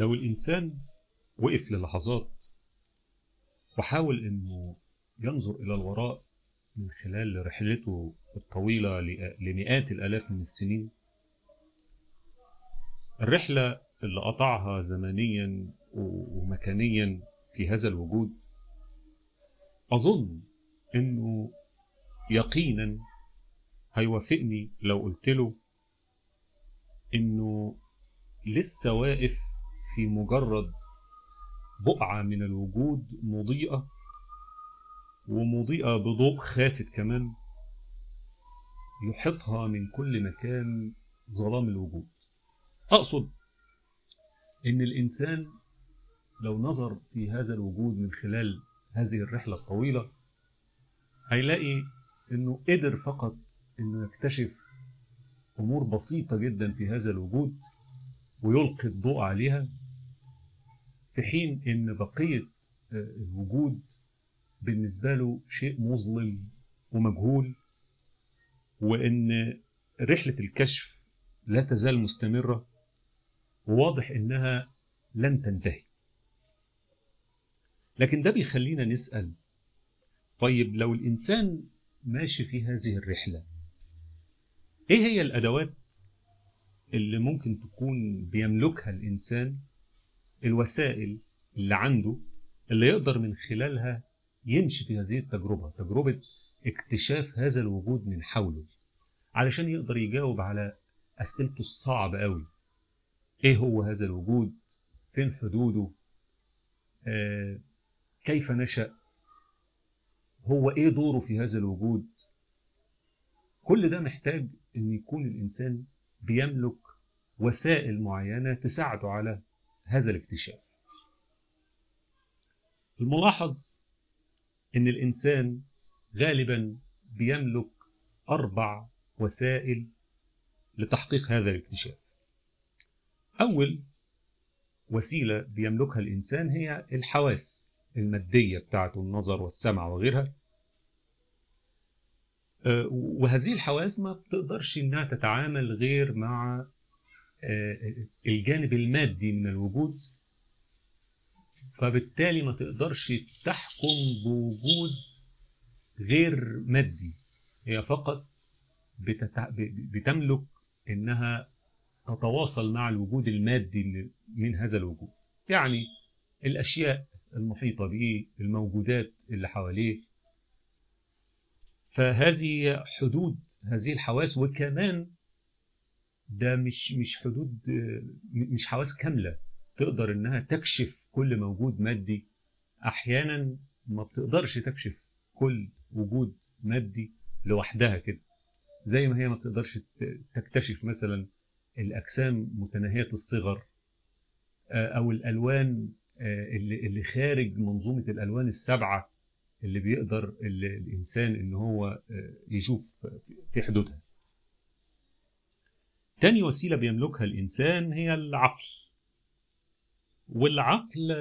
لو الإنسان وقف للحظات وحاول إنه ينظر إلى الوراء من خلال رحلته الطويلة لمئات الآلاف من السنين الرحلة اللي قطعها زمنيا ومكانيا في هذا الوجود أظن إنه يقينا هيوافقني لو قلت له إنه لسه واقف في مجرد بقعة من الوجود مضيئة ومضيئة بضوء خافت كمان يحيطها من كل مكان ظلام الوجود. أقصد إن الإنسان لو نظر في هذا الوجود من خلال هذه الرحلة الطويلة هيلاقي إنه قدر فقط إنه يكتشف أمور بسيطة جدا في هذا الوجود ويلقي الضوء عليها في حين إن بقية الوجود بالنسبة له شيء مظلم ومجهول وإن رحلة الكشف لا تزال مستمرة وواضح إنها لن تنتهي. لكن ده بيخلينا نسأل طيب لو الإنسان ماشي في هذه الرحلة إيه هي الأدوات اللي ممكن تكون بيملكها الإنسان الوسائل اللي عنده اللي يقدر من خلالها يمشي في هذه التجربة تجربة اكتشاف هذا الوجود من حوله علشان يقدر يجاوب على أسئلته الصعبة قوي إيه هو هذا الوجود؟ فين حدوده؟ آه كيف نشأ؟ هو إيه دوره في هذا الوجود؟ كل ده محتاج أن يكون الإنسان بيملك وسائل معينة تساعده على هذا الاكتشاف. الملاحظ أن الإنسان غالبا بيملك أربع وسائل لتحقيق هذا الاكتشاف. أول وسيلة بيملكها الإنسان هي الحواس المادية بتاعته النظر والسمع وغيرها. وهذه الحواس ما بتقدرش إنها تتعامل غير مع الجانب المادي من الوجود فبالتالي ما تقدرش تحكم بوجود غير مادي. هي فقط بتتع... بتملك إنها تتواصل مع الوجود المادي من هذا الوجود. يعني الأشياء المحيطة به الموجودات اللي حواليه. فهذه حدود هذه الحواس وكمان ده مش مش حدود مش حواس كاملة تقدر إنها تكشف كل موجود مادي. أحيانا ما بتقدرش تكشف كل وجود مادي لوحدها كده زي ما هي ما بتقدرش تكتشف مثلا الأجسام متناهية الصغر أو الألوان اللي اللي خارج منظومة الألوان السبعة اللي بيقدر الإنسان إن هو يشوف في حدودها. تاني وسيلة بيملكها الإنسان هي العقل. والعقل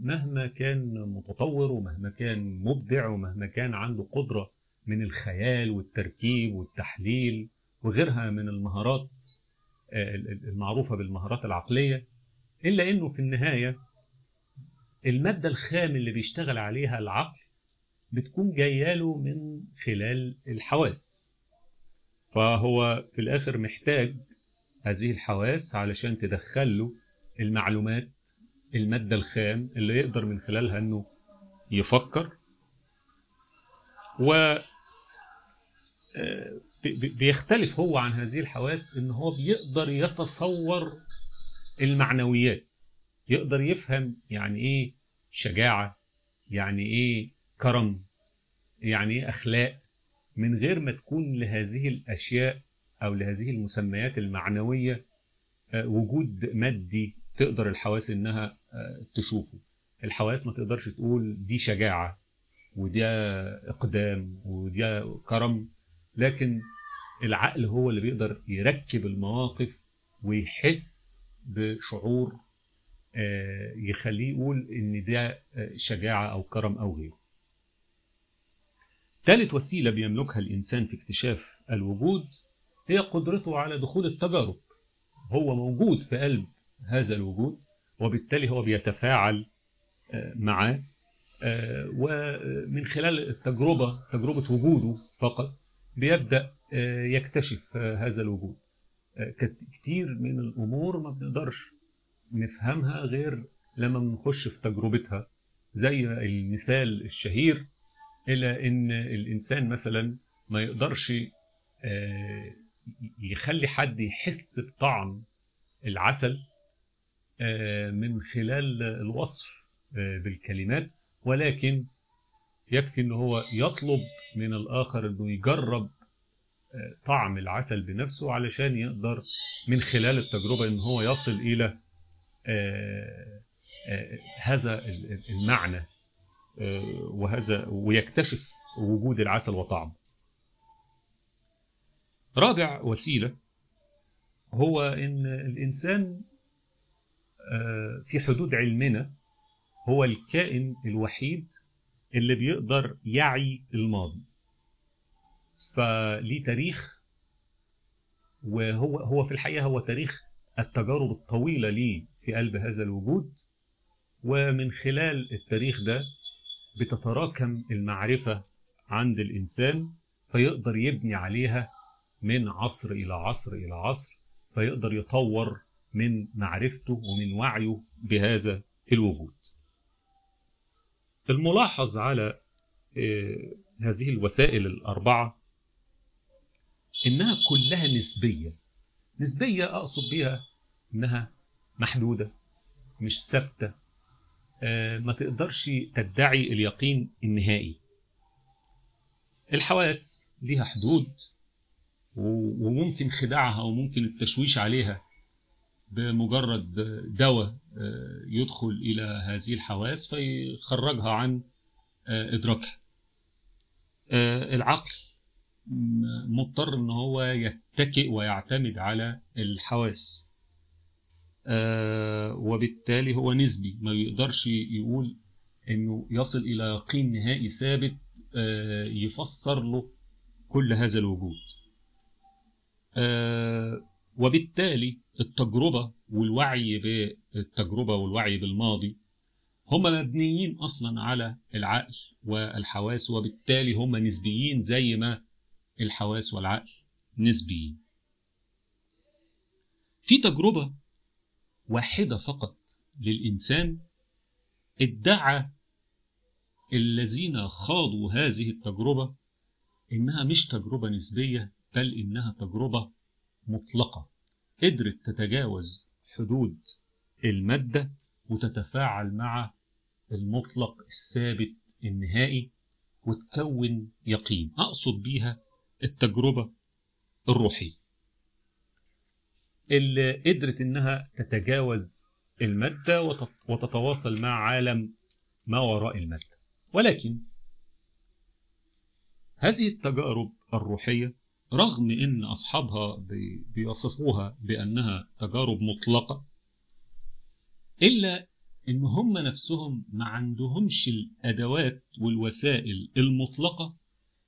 مهما كان متطور ومهما كان مبدع ومهما كان عنده قدرة من الخيال والتركيب والتحليل وغيرها من المهارات المعروفة بالمهارات العقلية إلا إنه في النهاية المادة الخام اللي بيشتغل عليها العقل بتكون جاية له من خلال الحواس. فهو في الآخر محتاج هذه الحواس علشان تدخل له المعلومات المادة الخام اللي يقدر من خلالها إنه يفكر. و بيختلف هو عن هذه الحواس إن هو بيقدر يتصور المعنويات يقدر يفهم يعني إيه شجاعة يعني إيه كرم يعني إيه أخلاق من غير ما تكون لهذه الأشياء أو لهذه المسميات المعنوية وجود مادي تقدر الحواس إنها تشوفه. الحواس ما تقدرش تقول دي شجاعة وده إقدام وده كرم لكن العقل هو اللي بيقدر يركب المواقف ويحس بشعور يخليه يقول إن ده شجاعة أو كرم أو غيره. ثالث وسيلة بيملكها الإنسان في اكتشاف الوجود هي قدرته على دخول التجارب. هو موجود في قلب هذا الوجود وبالتالي هو بيتفاعل معاه ومن خلال التجربة تجربة وجوده فقط بيبدأ يكتشف هذا الوجود. كتير من الأمور ما بنقدرش نفهمها غير لما بنخش في تجربتها. زي المثال الشهير إلى إن الإنسان مثلا ما يقدرش يخلي حد يحس بطعم العسل من خلال الوصف بالكلمات. ولكن يكفي إن هو يطلب من الآخر إنه يجرب طعم العسل بنفسه علشان يقدر من خلال التجربة إن هو يصل إلى هذا المعنى وهذا ويكتشف وجود العسل وطعمه. رابع وسيلة هو إن الإنسان في حدود علمنا هو الكائن الوحيد اللي بيقدر يعي الماضي. فليه تاريخ وهو هو في الحقيقة هو تاريخ التجارب الطويلة ليه في قلب هذا الوجود. ومن خلال التاريخ ده بتتراكم المعرفة عند الإنسان فيقدر يبني عليها من عصر إلى عصر إلى عصر فيقدر يطور من معرفته ومن وعيه بهذا الوجود. الملاحظ على هذه الوسائل الأربعة إنها كلها نسبية. نسبية أقصد بها إنها محدودة مش ثابتة. ما تقدرش تدعي اليقين النهائي. الحواس ليها حدود وممكن خداعها وممكن التشويش عليها بمجرد دواء يدخل إلى هذه الحواس فيخرجها عن إدراكها. العقل مضطر إن هو يتكئ ويعتمد على الحواس. وبالتالي هو نسبي ما يقدرش يقول إنه يصل إلى يقين نهائي ثابت يفسر له كل هذا الوجود. وبالتالي التجربة والوعي بالتجربة والوعي بالماضي هم مبنيين أصلا على العقل والحواس وبالتالي هم نسبيين زي ما الحواس والعقل نسبيين. في تجربة واحدة فقط للإنسان ادعى الذين خاضوا هذه التجربة إنها مش تجربة نسبية بل إنها تجربة مطلقة قدرت تتجاوز حدود المادة وتتفاعل مع المطلق الثابت النهائي وتكون يقين. أقصد بيها التجربة الروحية. اللي قدرت إنها تتجاوز المادة وتتواصل مع عالم ما وراء المادة. ولكن هذه التجارب الروحية رغم إن أصحابها بيصفوها بأنها تجارب مطلقة إلا إن هم نفسهم ما عندهمش الأدوات والوسائل المطلقة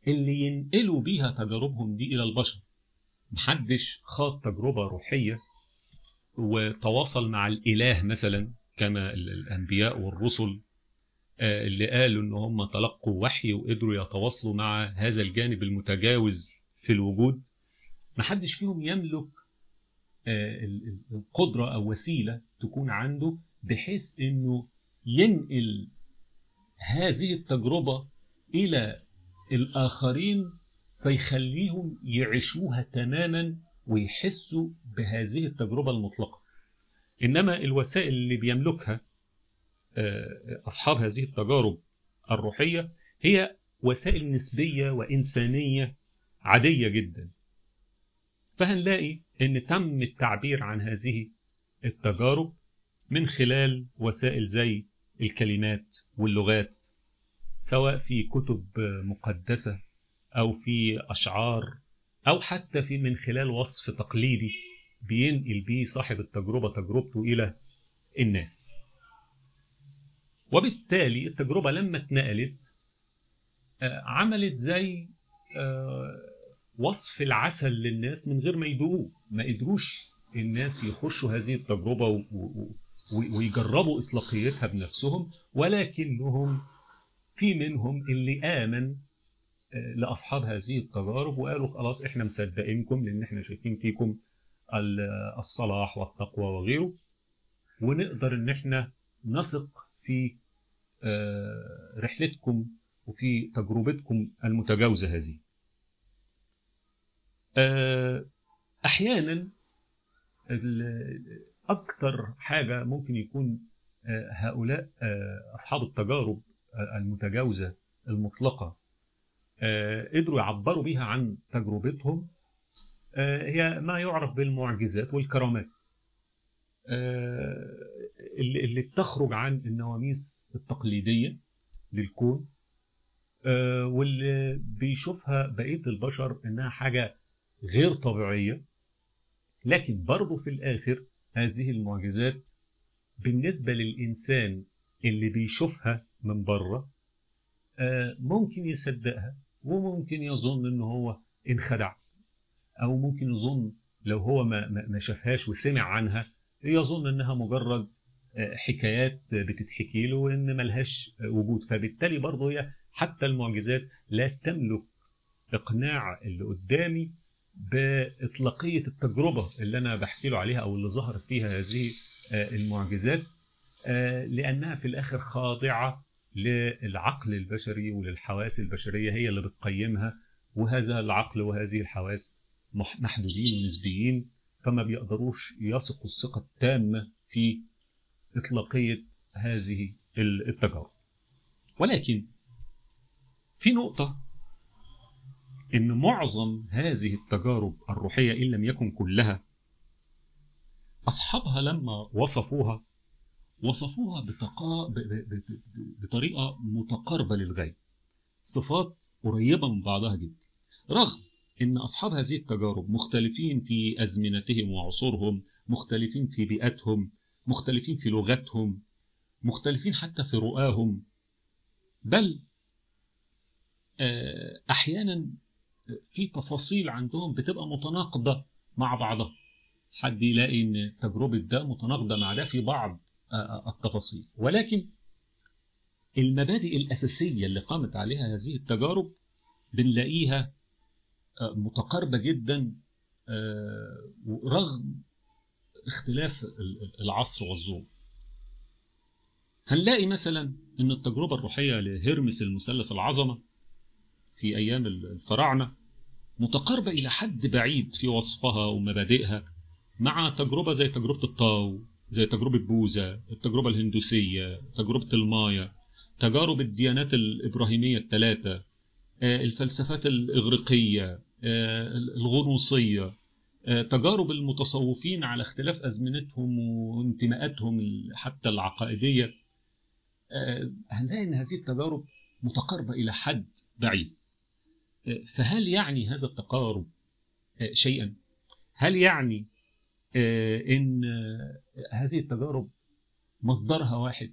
اللي ينقلوا بيها تجاربهم دي إلى البشر. محدش خاض تجربة روحية وتواصل مع الإله مثلا كما الأنبياء والرسل اللي قالوا إن هم تلقوا وحي وقدروا يتواصلوا مع هذا الجانب المتجاوز في الوجود محدش فيهم يملك القدرة أو وسيلة تكون عنده بحيث أنه ينقل هذه التجربة إلى الآخرين فيخليهم يعيشوها تماما ويحسوا بهذه التجربة المطلقة. إنما الوسائل اللي بيملكها أصحاب هذه التجارب الروحية هي وسائل نسبية وإنسانية عادية جدا. فهنلاقي إن تم التعبير عن هذه التجارب من خلال وسائل زي الكلمات واللغات سواء في كتب مقدسة أو في أشعار أو حتى في من خلال وصف تقليدي بينقل بيه صاحب التجربة تجربته إلى الناس. وبالتالي التجربة لما اتنقلت عملت زي وصف العسل للناس من غير ما يدوقوه. ما قدروش الناس يخشوا هذه التجربة ويجربوا إطلاقيتها بنفسهم ولكنهم في منهم اللي آمن لأصحاب هذه التجارب وقالوا خلاص إحنا مصدقينكم لأن إحنا شايفين فيكم الصلاح والتقوى وغيره ونقدر إن إحنا نثق في رحلتكم وفي تجربتكم المتجاوزة هذه. أحيانا أكثر حاجة ممكن يكون هؤلاء أصحاب التجارب المتجاوزة المطلقة قدروا يعبروا بيها عن تجربتهم هي ما يعرف بالمعجزات والكرامات اللي بتخرج عن النواميس التقليدية للكون واللي بيشوفها بقية البشر إنها حاجة غير طبيعية لكن برضه في الآخر هذه المعجزات بالنسبة للإنسان اللي بيشوفها من بره ممكن يصدقها وممكن يظن إن هو انخدع أو ممكن يظن لو هو ما, ما شافهاش وسمع عنها يظن إنها مجرد حكايات بتتحكي له وإن ملهاش وجود. فبالتالي برضه هي حتى المعجزات لا تملك إقناع اللي قدامي بإطلاقية التجربة اللي أنا بحكي له عليها أو اللي ظهرت فيها هذه المعجزات لأنها في الآخر خاضعة للعقل البشري وللحواس البشرية هي اللي بتقيمها وهذا العقل وهذه الحواس محدودين ونسبيين فما بيقدروش يثقوا الثقة التامة في إطلاقية هذه التجارب. ولكن في نقطة إن معظم هذه التجارب الروحية إن لم يكن كلها أصحابها لما وصفوها وصفوها بتقا... ب... ب... ب... بطريقة متقاربة للغاية. صفات قريبة من بعضها جدا. رغم إن أصحاب هذه التجارب مختلفين في أزمنتهم وعصورهم مختلفين في بيئتهم مختلفين في لغتهم مختلفين حتى في رؤاهم بل أحيانا في تفاصيل عندهم بتبقى متناقضة مع بعضها. حد يلاقي إن تجربة ده متناقضة مع ده في بعض التفاصيل. ولكن المبادئ الأساسية اللي قامت عليها هذه التجارب بنلاقيها متقاربة جدا رغم اختلاف العصر والظروف. هنلاقي مثلا إن التجربة الروحية لهرمس المثلث العظمة في أيام الفراعنة متقاربة إلى حد بعيد في وصفها ومبادئها مع تجربة زي تجربة الطاو زي تجربة بوذا التجربة الهندوسية تجربة المايا تجارب الديانات الإبراهيمية الثلاثة الفلسفات الإغريقية الغنوصية تجارب المتصوفين على اختلاف أزمنتهم وانتماءاتهم حتى العقائدية. هنلاقي أن هذه التجارب متقاربة إلى حد بعيد. فهل يعني هذا التقارب شيئا؟ هل يعني إن هذه التجارب مصدرها واحد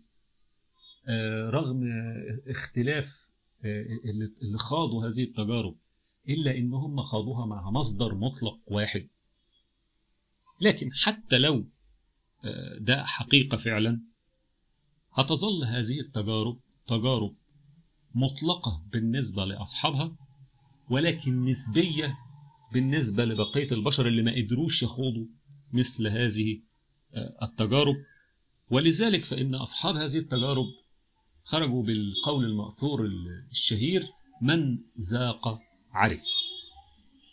رغم اختلاف اللي خاضوا هذه التجارب إلا إن هم خاضوها مع مصدر مطلق واحد لكن حتى لو ده حقيقة فعلا هتظل هذه التجارب تجارب مطلقة بالنسبة لأصحابها ولكن نسبية بالنسبة لبقية البشر اللي ما قدروش يخوضوا مثل هذه التجارب. ولذلك فإن أصحاب هذه التجارب خرجوا بالقول المأثور الشهير من ذاق عرف.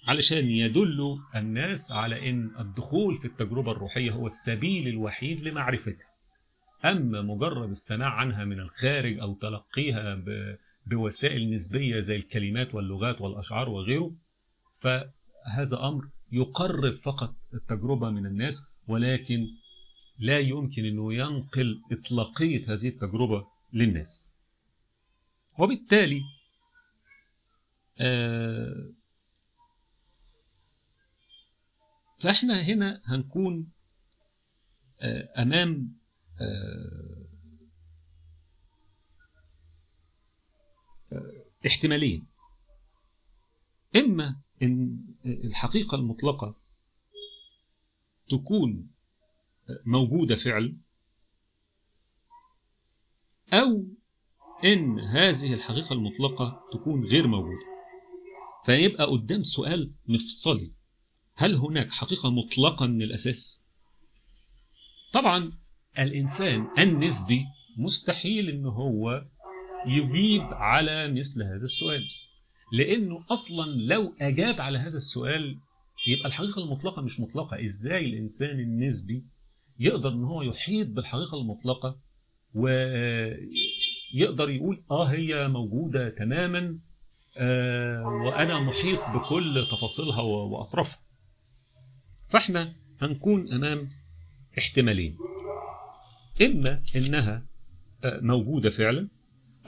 علشان يدلوا الناس على أن الدخول في التجربة الروحية هو السبيل الوحيد لمعرفتها. أما مجرد السماع عنها من الخارج أو تلقيها بوسائل نسبية زي الكلمات واللغات والأشعار وغيره فهذا أمر يقرب فقط التجربة من الناس ولكن لا يمكن أنه ينقل إطلاقية هذه التجربة للناس. وبالتالي آه فإحنا هنا هنكون آه أمام آه احتمالين. إما إن الحقيقة المطلقة تكون موجودة فعلا أو إن هذه الحقيقة المطلقة تكون غير موجودة. فيبقى قدام سؤال مفصلي. هل هناك حقيقة مطلقة من الأساس؟ طبعا الإنسان النسبي مستحيل إن هو يجيب على مثل هذا السؤال. لأنه أصلا لو أجاب على هذا السؤال يبقى الحقيقة المطلقة مش مطلقة. إزاي الإنسان النسبي يقدر إن هو يحيط بالحقيقة المطلقة ويقدر يقول آه هي موجودة تماما آه وأنا محيط بكل تفاصيلها وأطرافها. فإحنا هنكون أمام احتمالين. إما إنها موجودة فعلا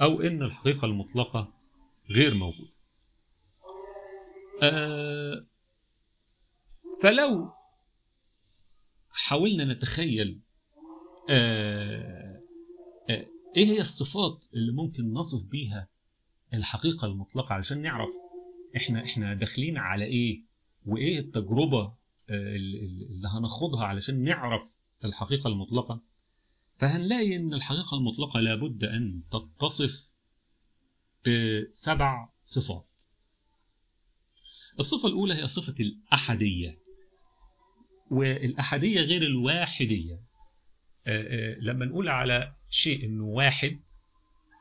أو إن الحقيقة المطلقة غير موجودة. آه فلو حاولنا نتخيل آه آه إيه هي الصفات اللي ممكن نصف بيها الحقيقة المطلقة علشان نعرف إحنا إحنا داخلين على إيه وإيه التجربة اللي هناخدها علشان نعرف الحقيقة المطلقة؟ فهنلاقي إن الحقيقة المطلقة لابد أن تتصف بسبع صفات؟ الصفة الأولى هي صفة الأحدية والأحدية غير الواحدية. لما نقول على شيء إنه واحد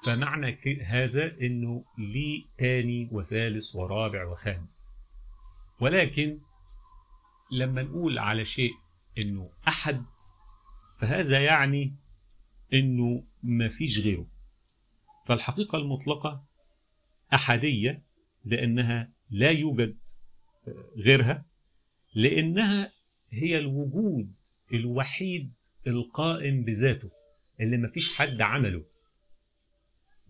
فمعنى هذا إنه ليه تاني وثالث ورابع وخامس. ولكن لما نقول على شيء إنه أحد فهذا يعني إنه ما فيش غيره. فالحقيقة المطلقة أحدية لأنها لا يوجد غيرها لأنها هي الوجود الوحيد القائم بذاته اللي مفيش حد عمله.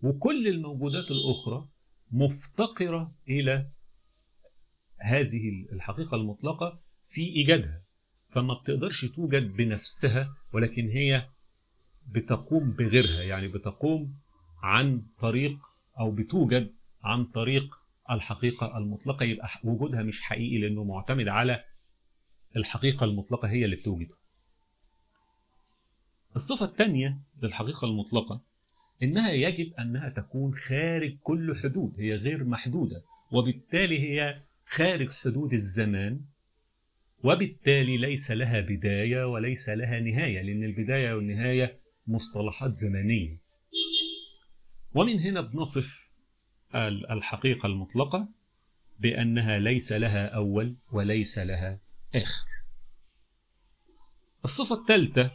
وكل الموجودات الأخرى مفتقرة إلى هذه الحقيقة المطلقة في إيجادها. فما بتقدرش توجد بنفسها ولكن هي بتقوم بغيرها يعني بتقوم عن طريق أو بتوجد عن طريق الحقيقة المطلقة. يبقى وجودها مش حقيقي لأنه معتمد على الحقيقة المطلقة هي اللي بتوجده. الصفة الثانية للحقيقة المطلقة إنها يجب أنها تكون خارج كل حدود هي غير محدودة وبالتالي هي خارج حدود الزمان وبالتالي ليس لها بداية وليس لها نهاية لأن البداية والنهاية مصطلحات زمنية ومن هنا بنصف الحقيقة المطلقة بأنها ليس لها أول وليس لها آخر. الصفة الثالثة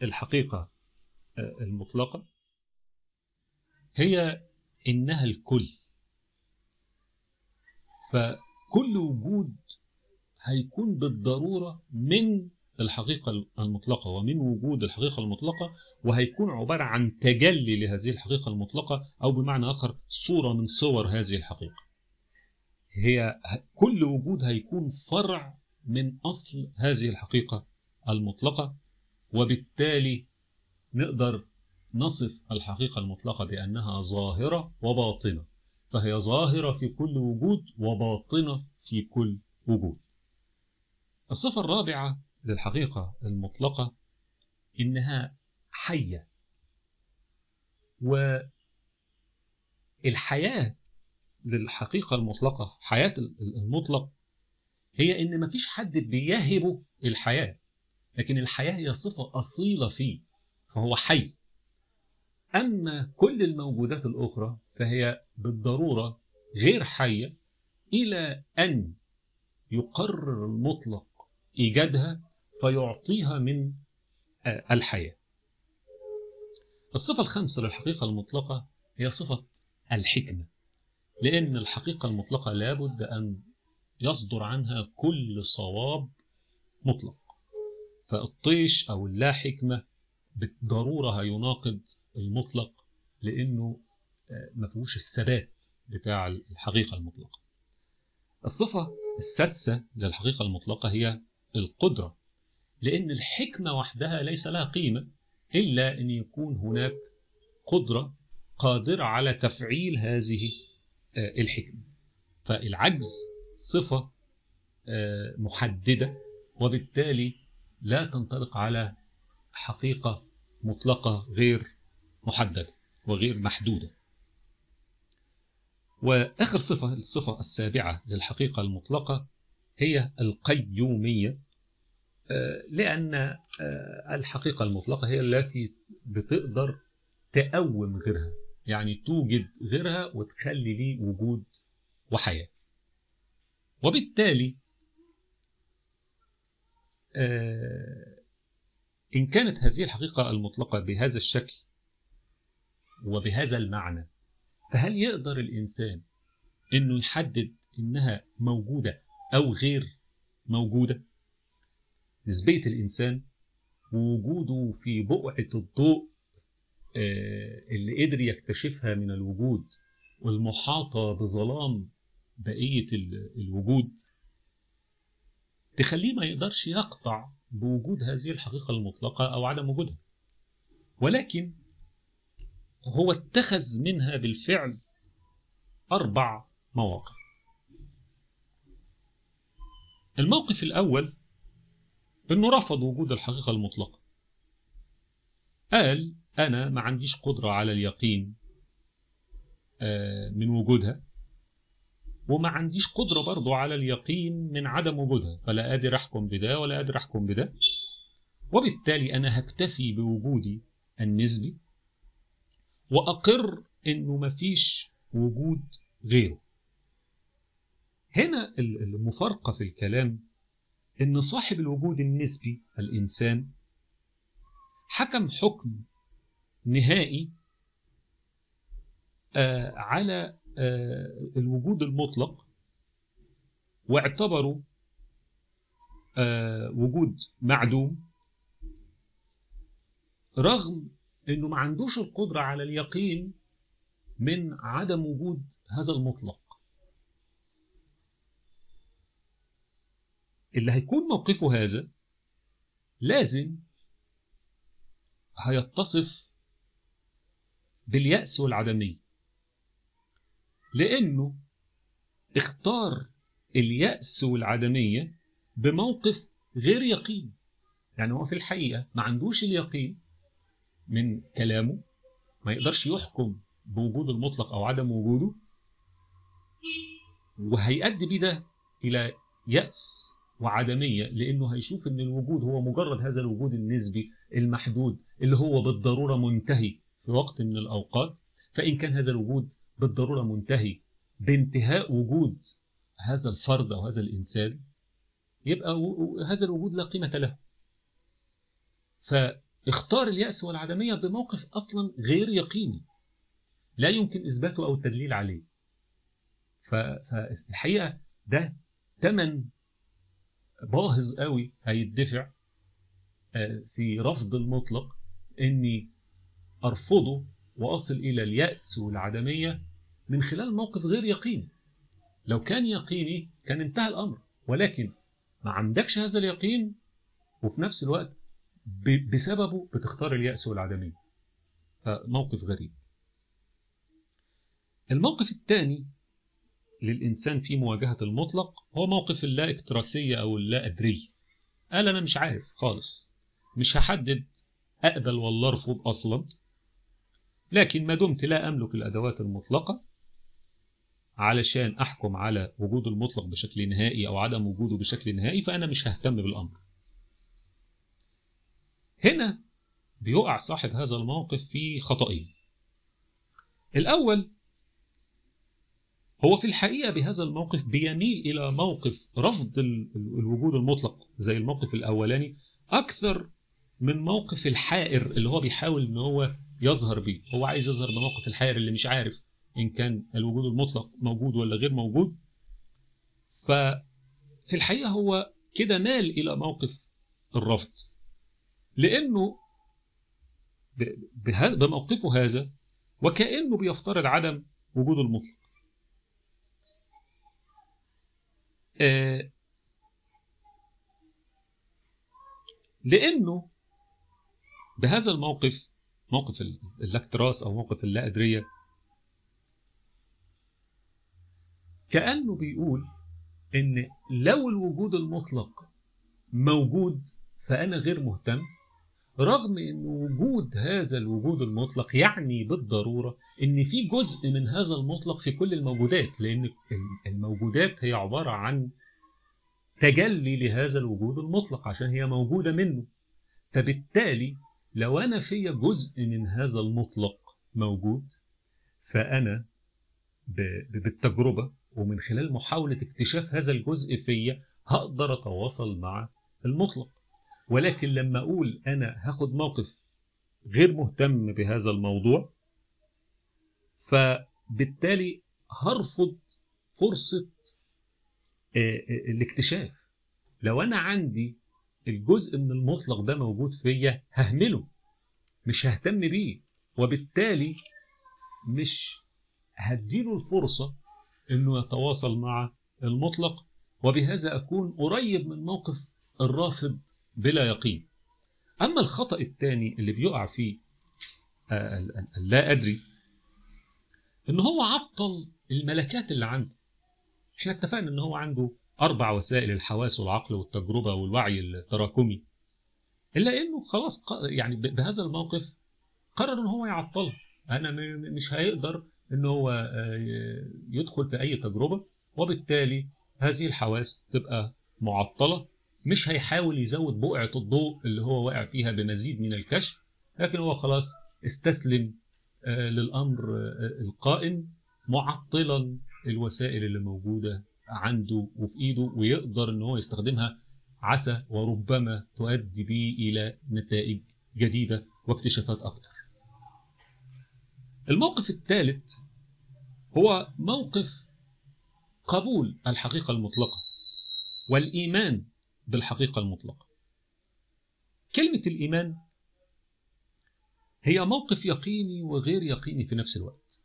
للحقيقة المطلقة هي إنها الكل. فكل وجود هيكون بالضرورة من الحقيقة المطلقة ومن وجود الحقيقة المطلقة وهيكون عبارة عن تجلي لهذه الحقيقة المطلقة أو بمعنى آخر صورة من صور هذه الحقيقة. هي كل وجود هيكون فرع من أصل هذه الحقيقة المطلقة وبالتالي نقدر نصف الحقيقة المطلقة بأنها ظاهرة وباطنة. فهي ظاهرة في كل وجود وباطنة في كل وجود. الصفة الرابعة للحقيقة المطلقة إنها حية. والحياة للحقيقة المطلقة حياة المطلق هي إن مفيش حد بيهبه الحياة لكن الحياة هي صفة أصيلة فيه فهو حي. أما كل الموجودات الأخرى فهي بالضرورة غير حية إلى أن يقرر المطلق إيجادها فيعطيها من الحياة. الصفة الخامسة للحقيقة المطلقة هي صفة الحكمة لأن الحقيقة المطلقة لابد أن يصدر عنها كل صواب مطلق. فالطيش أو اللا حكمة بالضرورة هيناقض المطلق لأنه ما فيهوش الثبات بتاع الحقيقة المطلقة. الصفة السادسة للحقيقة المطلقة هي القدرة. لأن الحكمة وحدها ليس لها قيمة إلا أن يكون هناك قدرة قادرة على تفعيل هذه الحكمة. فالعجز صفة محددة وبالتالي لا تنطلق على حقيقة مطلقة غير محددة وغير محدودة. وآخر صفة الصفة السابعة للحقيقة المطلقة هي القيومية. لأن الحقيقة المطلقة هي التي بتقدر تقوم غيرها يعني توجد غيرها وتخلي ليه وجود وحياة وبالتالي إن كانت هذه الحقيقة المطلقة بهذا الشكل وبهذا المعنى فهل يقدر الإنسان إنه يحدد إنها موجودة أو غير موجودة؟ نسبية الإنسان ووجوده في بقعة الضوء اللي قدر يكتشفها من الوجود والمحاطة بظلام بقية الوجود. تخليه ما يقدرش يقطع بوجود هذه الحقيقة المطلقة أو عدم وجودها. ولكن هو اتخذ منها بالفعل أربع مواقف. الموقف الأول أنه رفض وجود الحقيقة المطلقة. قال أنا ما عنديش قدرة على اليقين من وجودها وما عنديش قدرة برضو على اليقين من عدم وجودها فلا قادر أحكم بده ولا قادر أحكم بده. وبالتالي أنا هكتفي بوجودي النسبي وأقر إنه مفيش وجود غيره. هنا المفارقة في الكلام إن صاحب الوجود النسبي الإنسان حكم حكم نهائي آه على آه الوجود المطلق واعتبره آه وجود معدوم رغم إنه ما عندوش القدرة على اليقين من عدم وجود هذا المطلق. اللي هيكون موقفه هذا لازم هيتصف باليأس والعدمية. لأنه اختار اليأس والعدمية بموقف غير يقين. يعني هو في الحقيقة ما عندوش اليقين من كلامه ما يقدرش يحكم بوجود المطلق أو عدم وجوده وهيؤدي بده إلى يأس وعدمية لأنه هيشوف أن الوجود هو مجرد هذا الوجود النسبي المحدود اللي هو بالضرورة منتهي في وقت من الأوقات. فإن كان هذا الوجود بالضرورة منتهي بانتهاء وجود هذا الفرد أو هذا الإنسان يبقى هذا الوجود لا قيمة له. فاختار اليأس والعدمية بموقف أصلا غير يقيني. لا يمكن إثباته أو التدليل عليه. فالحقيقة ده تمن باهظ قوي هيدفع في رفض المطلق إني أرفضه وأصل إلى اليأس والعدمية من خلال موقف غير يقيني. لو كان يقيني كان انتهى الأمر ولكن ما عندكش هذا اليقين وفي نفس الوقت بسببه بتختار اليأس والعدمية. فموقف غريب. الموقف الثاني للإنسان في مواجهة المطلق هو موقف اللا إكتراسية أو اللا أدرية قال أنا مش عارف خالص. مش هحدد أقبل ولا أرفض أصلا. لكن ما دمت لا أملك الأدوات المطلقة علشان أحكم على وجود المطلق بشكل نهائي أو عدم وجوده بشكل نهائي فأنا مش ههتم بالأمر. هنا بيقع صاحب هذا الموقف في خطأين. الأول هو في الحقيقة بهذا الموقف بيميل إلى موقف رفض الوجود المطلق زي الموقف الأولاني أكثر من موقف الحائر اللي هو بيحاول إن هو يظهر بيه. هو عايز يظهر بموقف الحائر اللي مش عارف إن كان الوجود المطلق موجود ولا غير موجود. ففي الحقيقة هو كده مال إلى موقف الرفض. لأنه بموقفه هذا وكأنه بيفترض عدم وجود المطلق. آه لأنه بهذا الموقف موقف الاكتراس أو موقف اللا أدرية كأنه بيقول إن لو الوجود المطلق موجود فأنا غير مهتم. رغم إن وجود هذا الوجود المطلق يعني بالضرورة إن في جزء من هذا المطلق في كل الموجودات لأن الموجودات هي عبارة عن تجلي لهذا الوجود المطلق عشان هي موجودة منه. فبالتالي لو أنا في جزء من هذا المطلق موجود فأنا بالتجربة ومن خلال محاولة اكتشاف هذا الجزء فيا هقدر أتواصل مع المطلق. ولكن لما أقول أنا هاخد موقف غير مهتم بهذا الموضوع فبالتالي هرفض فرصة الاكتشاف. لو أنا عندي الجزء من المطلق ده موجود فيا ههمله مش ههتم بيه وبالتالي مش هديله الفرصة إنه يتواصل مع المطلق. وبهذا أكون قريب من موقف الرافض بلا يقين. أما الخطأ الثاني اللي بيقع فيه لا أدري إن هو عطل الملكات اللي عنده. إحنا اتفقنا إن هو عنده أربع وسائل الحواس والعقل والتجربة والوعي التراكمي. إلا إنه خلاص يعني بهذا الموقف قرر إن هو يعطلها أنا مش هيقدر إن هو يدخل في أي تجربة وبالتالي هذه الحواس تبقى معطلة. مش هيحاول يزود بقعة الضوء اللي هو واقع فيها بمزيد من الكشف لكن هو خلاص استسلم للأمر القائم معطلا الوسائل اللي موجودة عنده وفي إيده ويقدر إن هو يستخدمها عسى وربما تؤدي به إلى نتائج جديدة واكتشافات أكثر. الموقف الثالث هو موقف قبول الحقيقة المطلقة والإيمان بالحقيقة المطلقة. كلمة الإيمان هي موقف يقيني وغير يقيني في نفس الوقت.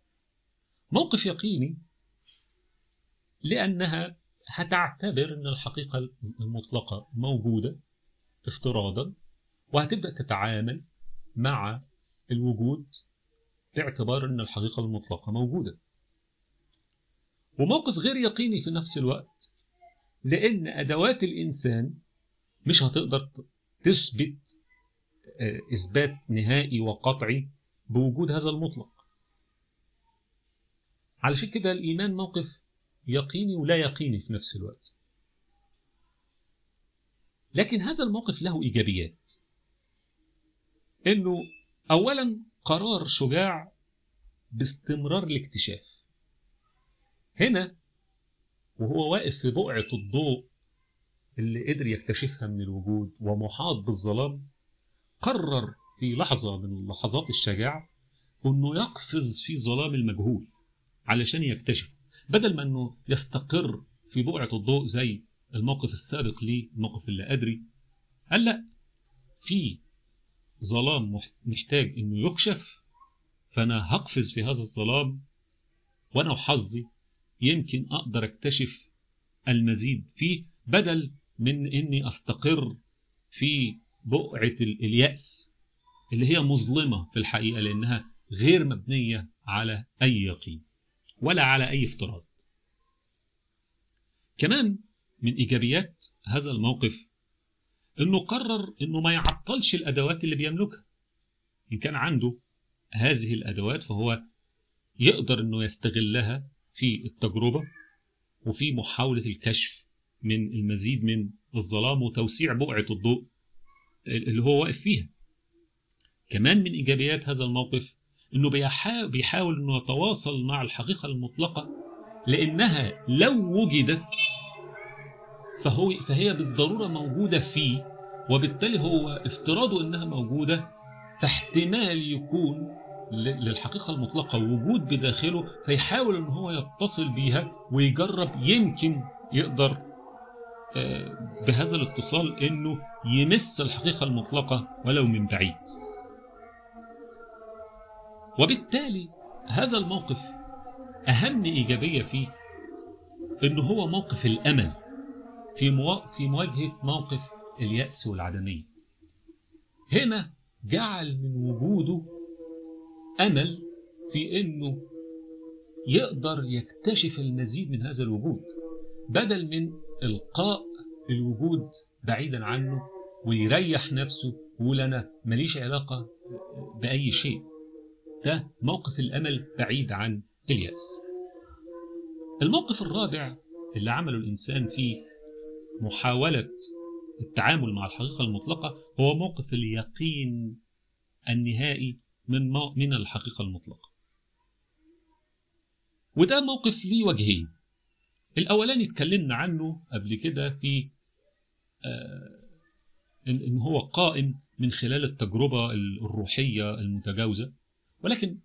موقف يقيني لأنها هتعتبر أن الحقيقة المطلقة موجودة افتراضا وهتبدأ تتعامل مع الوجود باعتبار أن الحقيقة المطلقة موجودة وموقف غير يقيني في نفس الوقت لأن أدوات الإنسان مش هتقدر تثبت إثبات نهائي وقطعي بوجود هذا المطلق. علشان كده الإيمان موقف يقيني ولا يقيني في نفس الوقت. لكن هذا الموقف له إيجابيات. إنه أولا قرار شجاع باستمرار الاكتشاف. هنا وهو واقف في بقعة الضوء اللي قدر يكتشفها من الوجود ومحاط بالظلام قرر في لحظة من لحظات الشجاعة أنه يقفز في ظلام المجهول علشان يكتشف بدل ما أنه يستقر في بقعة الضوء زي الموقف السابق ليه الموقف اللي أدري. قال لا في ظلام محتاج أنه يكشف فأنا هقفز في هذا الظلام وأنا وحظي يمكن أقدر أكتشف المزيد فيه بدل من أني أستقر في بقعة اليأس اللي هي مظلمة في الحقيقة لأنها غير مبنية على أي يقين ولا على أي افتراض. كمان من إيجابيات هذا الموقف أنه قرر أنه ما يعطلش الأدوات اللي بيملكها. إن كان عنده هذه الأدوات فهو يقدر أنه يستغلها في التجربة وفي محاولة الكشف من المزيد من الظلام وتوسيع بقعة الضوء اللي هو واقف فيها. كمان من إيجابيات هذا الموقف أنه بيحاول أنه يتواصل مع الحقيقة المطلقة لأنها لو وجدت فهو فهي بالضرورة موجودة فيه وبالتالي هو افتراضه أنها موجودة فاحتمال يكون للحقيقة المطلقة وجود بداخله فيحاول أن هو يتصل بيها ويجرب يمكن يقدر بهذا الاتصال أنه يمس الحقيقة المطلقة ولو من بعيد وبالتالي هذا الموقف أهم إيجابية فيه أنه هو موقف الأمل في. في مواجهة موقف اليأس والعدمية هنا جعل من وجوده أمل في أنه يقدر يكتشف المزيد من هذا الوجود بدل من إلقاء الوجود بعيدا عنه ويريح نفسه ويقول أنا ماليش علاقة بأي شيء. ده موقف الأمل بعيد عن إليأس. الموقف الرابع اللي عمله الإنسان في محاولة التعامل مع الحقيقة المطلقة هو موقف اليقين النهائي من من الحقيقة المطلقة. وده موقف ليه وجهين. الأولاني اتكلمنا عنه قبل كده في آه إن هو قائم من خلال التجربة الروحية المتجاوزة ولكن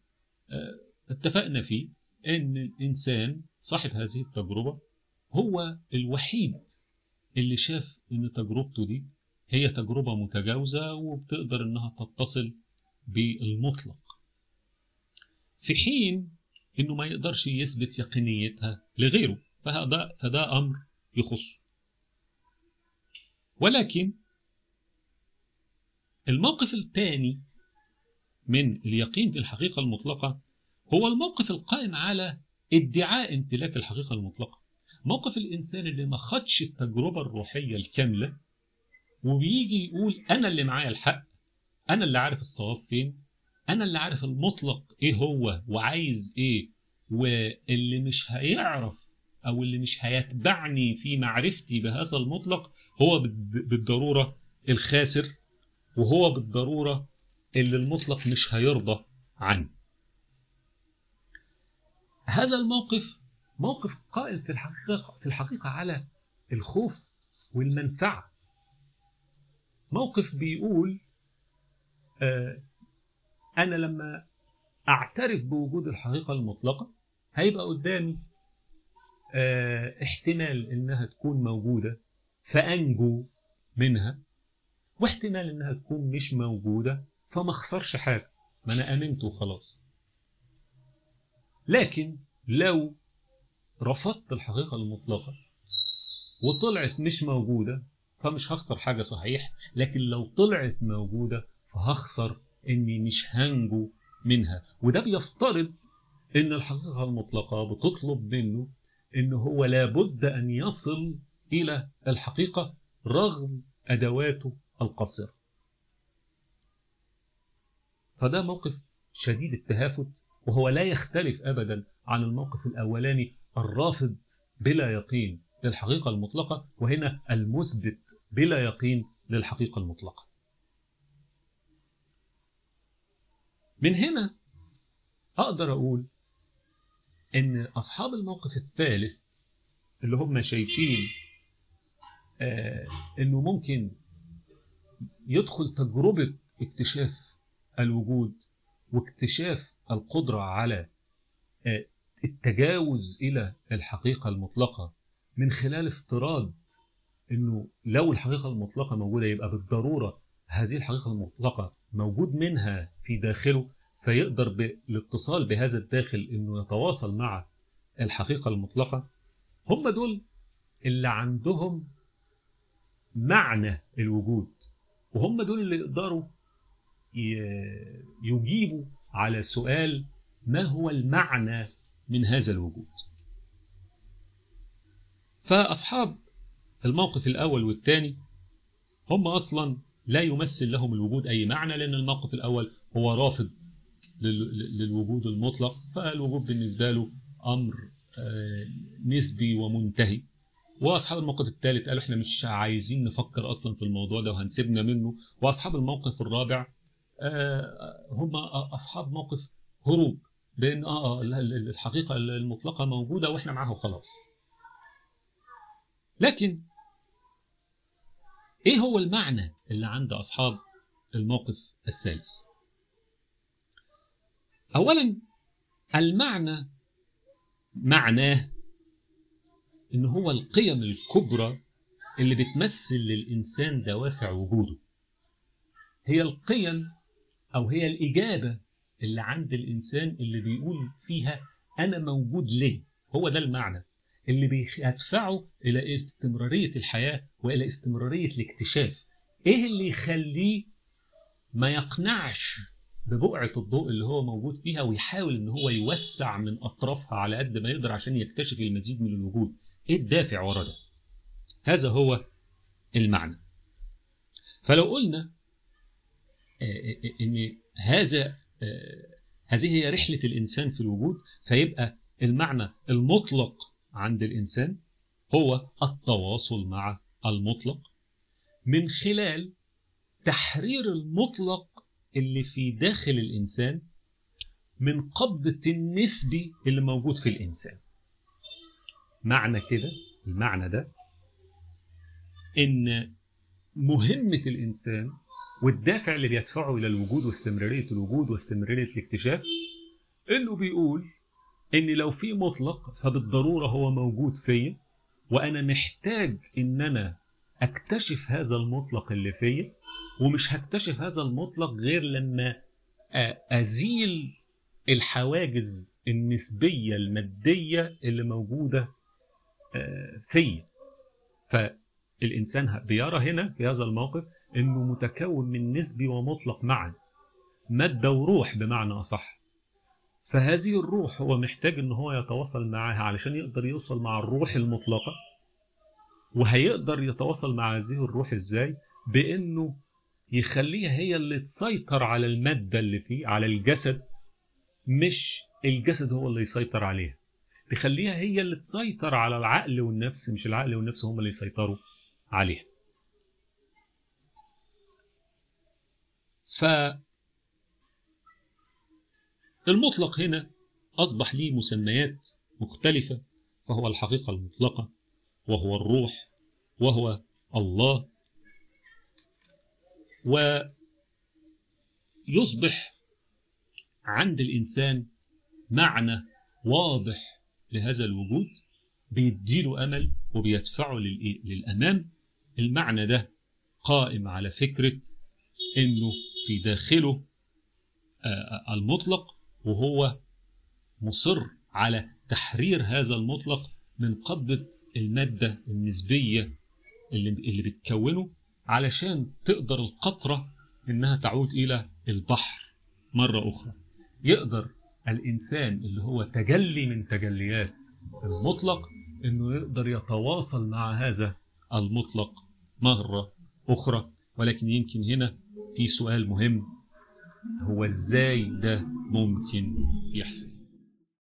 آه اتفقنا فيه إن الإنسان صاحب هذه التجربة هو الوحيد اللي شاف إن تجربته دي هي تجربة متجاوزة وبتقدر إنها تتصل بالمطلق. في حين إنه ما يقدرش يثبت يقينيتها لغيره فهذا فده أمر يخصه ولكن الموقف الثاني من اليقين بالحقيقة المطلقة هو الموقف القائم على ادعاء امتلاك الحقيقة المطلقة. موقف الإنسان اللي ما خدش التجربة الروحية الكاملة وبيجي يقول أنا اللي معايا الحق أنا اللي عارف الصواب فين؟ أنا اللي عارف المطلق إيه هو وعايز إيه واللي مش هيعرف أو اللي مش هيتبعني في معرفتي بهذا المطلق هو بالضرورة الخاسر وهو بالضرورة اللي المطلق مش هيرضى عنه. هذا الموقف موقف قائم في الحقيقة في الحقيقة على الخوف والمنفعة. موقف بيقول آه أنا لما أعترف بوجود الحقيقة المطلقة هيبقى قدامي آه احتمال إنها تكون موجودة فأنجو منها واحتمال إنها تكون مش موجودة فما أخسرش حاجة ما أنا آمنت وخلاص. لكن لو رفضت الحقيقة المطلقة وطلعت مش موجودة فمش هخسر حاجة صحيح لكن لو طلعت موجودة فهخسر إني مش هنجو منها وده بيفترض إن الحقيقة المطلقة بتطلب منه إن هو لابد أن يصل إلى الحقيقة رغم أدواته القصيرة فده موقف شديد التهافت وهو لا يختلف ابدا عن الموقف الأولاني الرافض بلا يقين للحقيقة المطلقة وهنا المثبت بلا يقين للحقيقة المطلقة. من هنا أقدر أقول إن أصحاب الموقف الثالث اللي هم شايفين آه إنه ممكن يدخل تجربة اكتشاف الوجود واكتشاف القدرة على التجاوز إلى الحقيقة المطلقة من خلال افتراض أنه لو الحقيقة المطلقة موجودة يبقى بالضرورة هذه الحقيقة المطلقة موجود منها في داخله فيقدر بالاتصال بهذا الداخل أنه يتواصل مع الحقيقة المطلقة. هم دول اللي عندهم معنى الوجود وهم دول اللي يقدروا يجيبوا على سؤال ما هو المعنى من هذا الوجود. فأصحاب الموقف الأول والثاني هم أصلا لا يمثل لهم الوجود أي معنى لأن الموقف الأول هو رافض للوجود المطلق فالوجود بالنسبة له أمر نسبي ومنتهي. وأصحاب الموقف الثالث قالوا إحنا مش عايزين نفكر أصلا في الموضوع ده وهنسيبنا منه. وأصحاب الموقف الرابع هم أصحاب موقف هروب بأن آه الحقيقة المطلقة موجودة وإحنا معاها وخلاص لكن إيه هو المعنى اللي عند اصحاب الموقف الثالث؟ اولا المعنى معناه إن هو القيم الكبرى اللي بتمثل للإنسان دوافع وجوده. هي القيم أو هي الإجابة اللي عند الإنسان اللي بيقول فيها أنا موجود ليه؟ هو ده المعنى. اللي بيدفعه إلى استمرارية الحياة وإلى استمرارية الاكتشاف. إيه اللي يخليه ما يقنعش ببقعة الضوء اللي هو موجود فيها ويحاول إن هو يوسع من أطرافها على قد ما يقدر عشان يكتشف المزيد من الوجود؟ إيه الدافع ورا ده؟ هذا هو المعنى. فلو قلنا إن هذا هذه هي رحلة الإنسان في الوجود فيبقى المعنى المطلق عند الإنسان هو التواصل مع المطلق. من خلال تحرير المطلق اللي في داخل الإنسان من قبضة النسبي اللي موجود في الإنسان. معنى كده المعنى ده إن مهمة الإنسان والدافع اللي بيدفعه إلى الوجود واستمرارية الوجود واستمرارية الاكتشاف إنه بيقول إن لو في مطلق فبالضرورة هو موجود فيا وأنا محتاج إن أنا أكتشف هذا المطلق اللي فيا ومش هكتشف هذا المطلق غير لما أزيل الحواجز النسبية المادية اللي موجودة فيا. فالإنسان بيرى هنا في هذا الموقف إنه متكون من نسبي ومطلق معا. مادة وروح بمعنى أصح. فهذه الروح هو محتاج إن هو يتواصل معها علشان يقدر يوصل مع الروح المطلقة. وهيقدر يتواصل مع هذه الروح إزاي؟ بإنه يخليها هي اللي تسيطر على المادة اللي فيه على الجسد. مش الجسد هو اللي يسيطر عليها. تخليها هي اللي تسيطر على العقل والنفس مش العقل والنفس هم اللي يسيطروا عليها. ف المطلق هنا أصبح ليه مسميات مختلفة فهو الحقيقة المطلقة وهو الروح وهو الله. ويصبح عند الإنسان معنى واضح لهذا الوجود بيديله أمل وبيدفعه للأمام. المعنى ده قائم على فكرة إنه في داخله المطلق وهو مصر على تحرير هذا المطلق من قبضة المادة النسبية اللي, اللي بتكونه علشان تقدر القطرة إنها تعود إلى البحر مرة أخرى. يقدر الإنسان اللي هو تجلي من تجليات المطلق إنه يقدر يتواصل مع هذا المطلق مرة أخرى. ولكن يمكن هنا في سؤال مهم. هو إزاي ده ممكن يحصل؟